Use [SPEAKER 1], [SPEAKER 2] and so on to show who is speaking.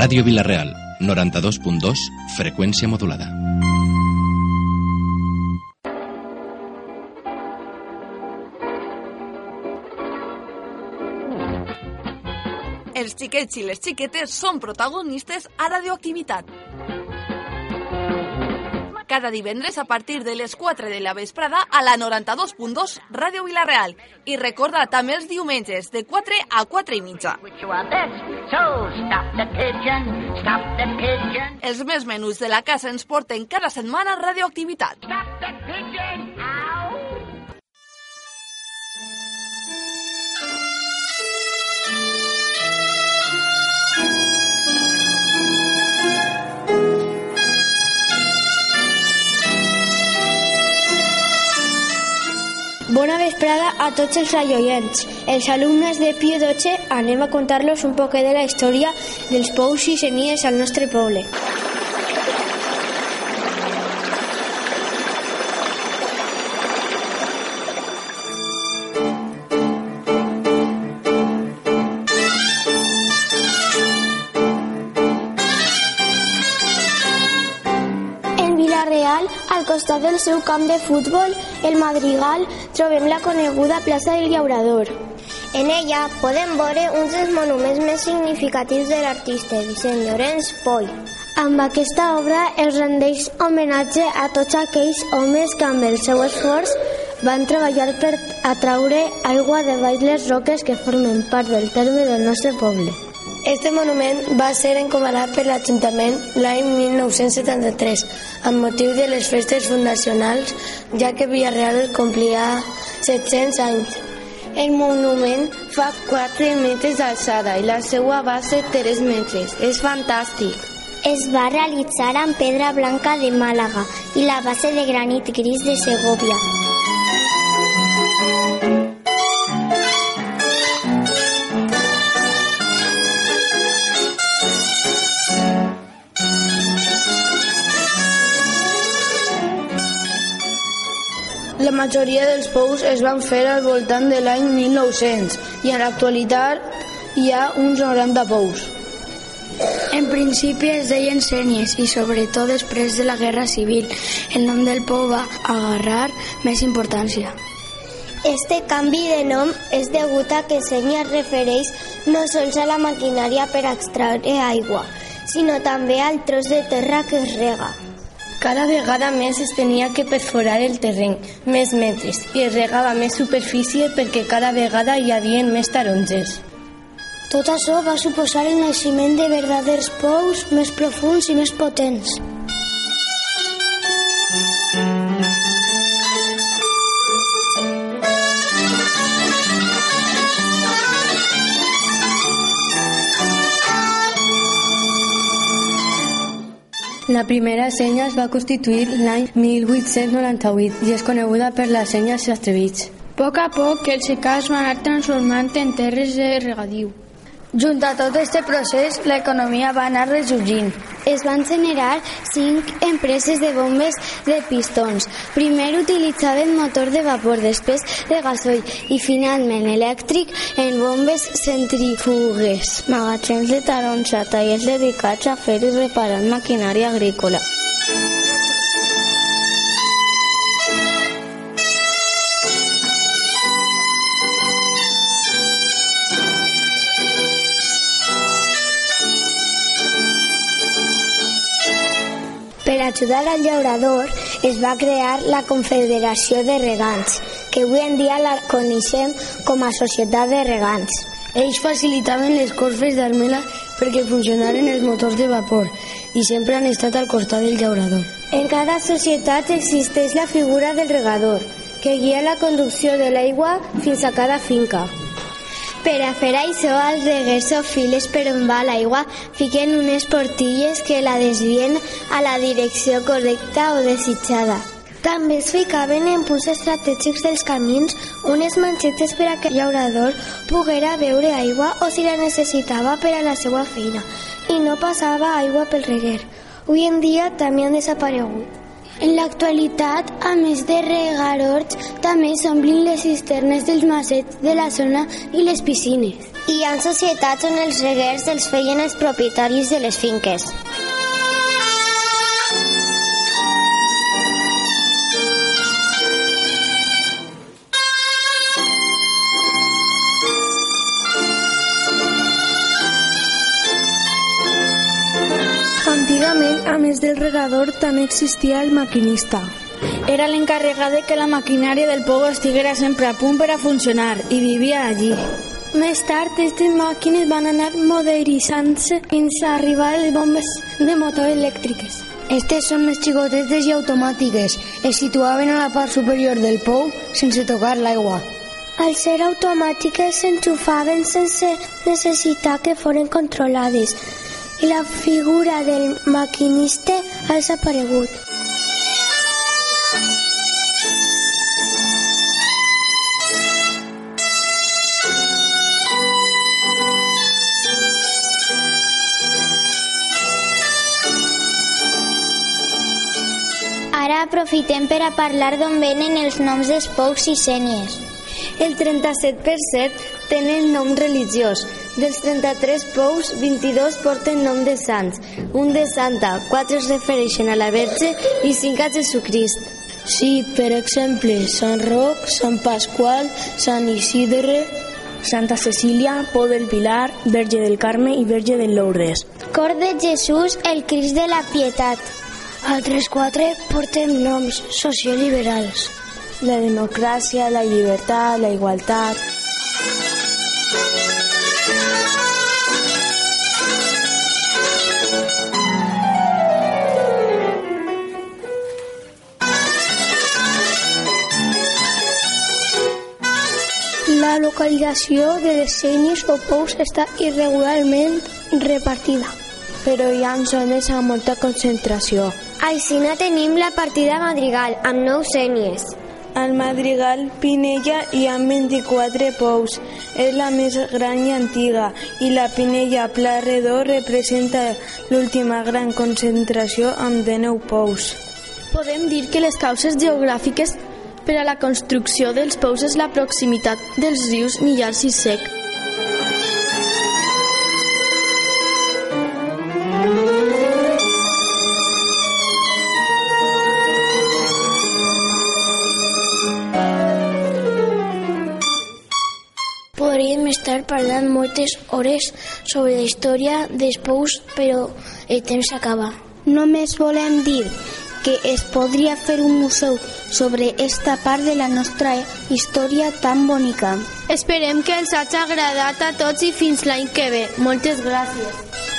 [SPEAKER 1] Ràdio Vilareal, 92.2, freqüència modulada.
[SPEAKER 2] Els xiquets i les xiquetes són protagonistes a Radioactivitat. Cada divendres a partir de les 4 de la vesprada a la 92.2 Ràdio Vilareal. I recorda també els diumenges de 4 a 4 i mitja. Els més menús de la casa ens porten cada setmana Radioactivitat.
[SPEAKER 3] Bona vesprada a tots els radioients. Els alumnes de Pio 12 anem a contar-los un poquet de la història dels pous i senies al nostre poble. Al costat del seu camp de futbol, el Madrigal, trobem la coneguda plaça del Llaurador. En ella podem veure uns dels monuments més significatius de l'artista Vicent Llorenç Poi. Amb aquesta obra es rendeix homenatge a tots aquells homes que amb el seu esforç van treballar per atraure aigua de baix les roques que formen part del terme del nostre poble. Este monument va ser encomanat per l'Ajuntament l'any 1973 amb motiu de les festes fundacionals, ja que Villarreal complia 700 anys. El monument fa 4 metres d'alçada i la seva base 3 metres. És fantàstic.
[SPEAKER 4] Es va realitzar amb pedra blanca de Màlaga i la base de granit gris de Segovia.
[SPEAKER 3] La majoria dels pous es van fer al voltant de l'any 1900 i en l'actualitat hi ha uns 90 pous. En principi es deien sènies i sobretot després de la Guerra Civil el nom del pou va agarrar més importància.
[SPEAKER 4] Este canvi de nom és degut a que Senya es refereix no sols a la maquinària per extraure aigua, sinó també al tros de terra que es rega.
[SPEAKER 3] Cada vegada més es tenia que perforar el terreny, més metres, i es regava més superfície perquè cada vegada hi havia més tarongers.
[SPEAKER 4] Tot això va suposar el naixement de verdaders pous més profuns i més potents.
[SPEAKER 3] La primera senya es va constituir l'any 1898 i és coneguda per la senya Sastrevich.
[SPEAKER 5] A poc a poc, els secars van anar transformant en terres de regadiu.
[SPEAKER 3] Junt a tot aquest procés, l'economia va anar ressorgint.
[SPEAKER 4] Es van generar cinc empreses de bombes de pistons. Primer utilitzaven motor de vapor, després de gasoil i finalment elèctric en bombes centrífugues.
[SPEAKER 3] Magatzems de taronja, tallers dedicats a fer i reparar maquinària agrícola.
[SPEAKER 4] Ajudar al llaurador es va crear la Confederació de Regants, que avui en dia la coneixem com a Societat de Regants.
[SPEAKER 3] Ells facilitaven les corfes d'armela perquè funcionaren els motors de vapor i sempre han estat al costat del llaurador.
[SPEAKER 4] En cada societat existeix la figura del regador, que guia la conducció de l'aigua fins a cada finca. Per a fer això, reguers o files per on va l'aigua fiquen unes portilles que la desvien a la direcció correcta o desitjada. També es ficaven en punts estratègics dels camins unes manxetes per a que el llaurador poguera beure aigua o si la necessitava per a la seva feina i no passava aigua pel reguer. Avui en dia també han desaparegut.
[SPEAKER 3] En l'actualitat, a més de regarots, també s'omplin les cisternes dels macets de la zona i les piscines.
[SPEAKER 4] Hi ha societats on els reguers els feien els propietaris de les finques.
[SPEAKER 5] Més del regador, també existia el maquinista. Era l'encarregat de que la maquinària del pou estiguera sempre a punt per a funcionar i vivia allí. Més tard, aquestes màquines van anar modernitzant-se fins a arribar a les bombes de motor elèctriques.
[SPEAKER 6] Estes són més xicotetes i automàtiques. Es situaven a la part superior del pou sense tocar l'aigua.
[SPEAKER 3] Al ser automàtiques s'enxufaven sense necessitar que foren controlades la figura del maquinista ha desaparegut.
[SPEAKER 4] Ara aprofitem per a parlar d'on venen els noms dels pous i sènies.
[SPEAKER 5] El 37% tenen nom religiós. Dels 33 pous, 22 porten nom de sants, un de santa, 4 es refereixen a la Verge i 5 a Jesucrist.
[SPEAKER 6] Sí, per exemple, Sant Roc, Sant Pasqual, Sant Isidre,
[SPEAKER 5] Santa Cecília, Pou del Pilar, Verge del Carme i Verge de Lourdes.
[SPEAKER 3] Cor de Jesús, el Crist de la Pietat.
[SPEAKER 6] Altres quatre porten noms socioliberals.
[SPEAKER 5] La democràcia, la llibertat, la igualtat...
[SPEAKER 3] La localització de les sènies o pous està irregularment repartida.
[SPEAKER 5] Però hi ha zones amb molta concentració.
[SPEAKER 4] Aixina tenim la partida Madrigal, amb 9 sènies.
[SPEAKER 5] Al Madrigal Pinella hi ha 24 pous. És la més gran i antiga i la Pinella Pla Redó representa l'última gran concentració amb 19 pous.
[SPEAKER 7] Podem dir que les causes geogràfiques per a la construcció dels pous és la proximitat dels rius Millars i Sec.
[SPEAKER 3] Podríem estar parlant moltes hores sobre la història dels pous, però el temps s'acaba. Només volem dir que es podria fer un museu sobre esta part de la nostra història tan bonica.
[SPEAKER 7] Esperem que els hagi agradat a tots i fins l'any que ve. Moltes gràcies.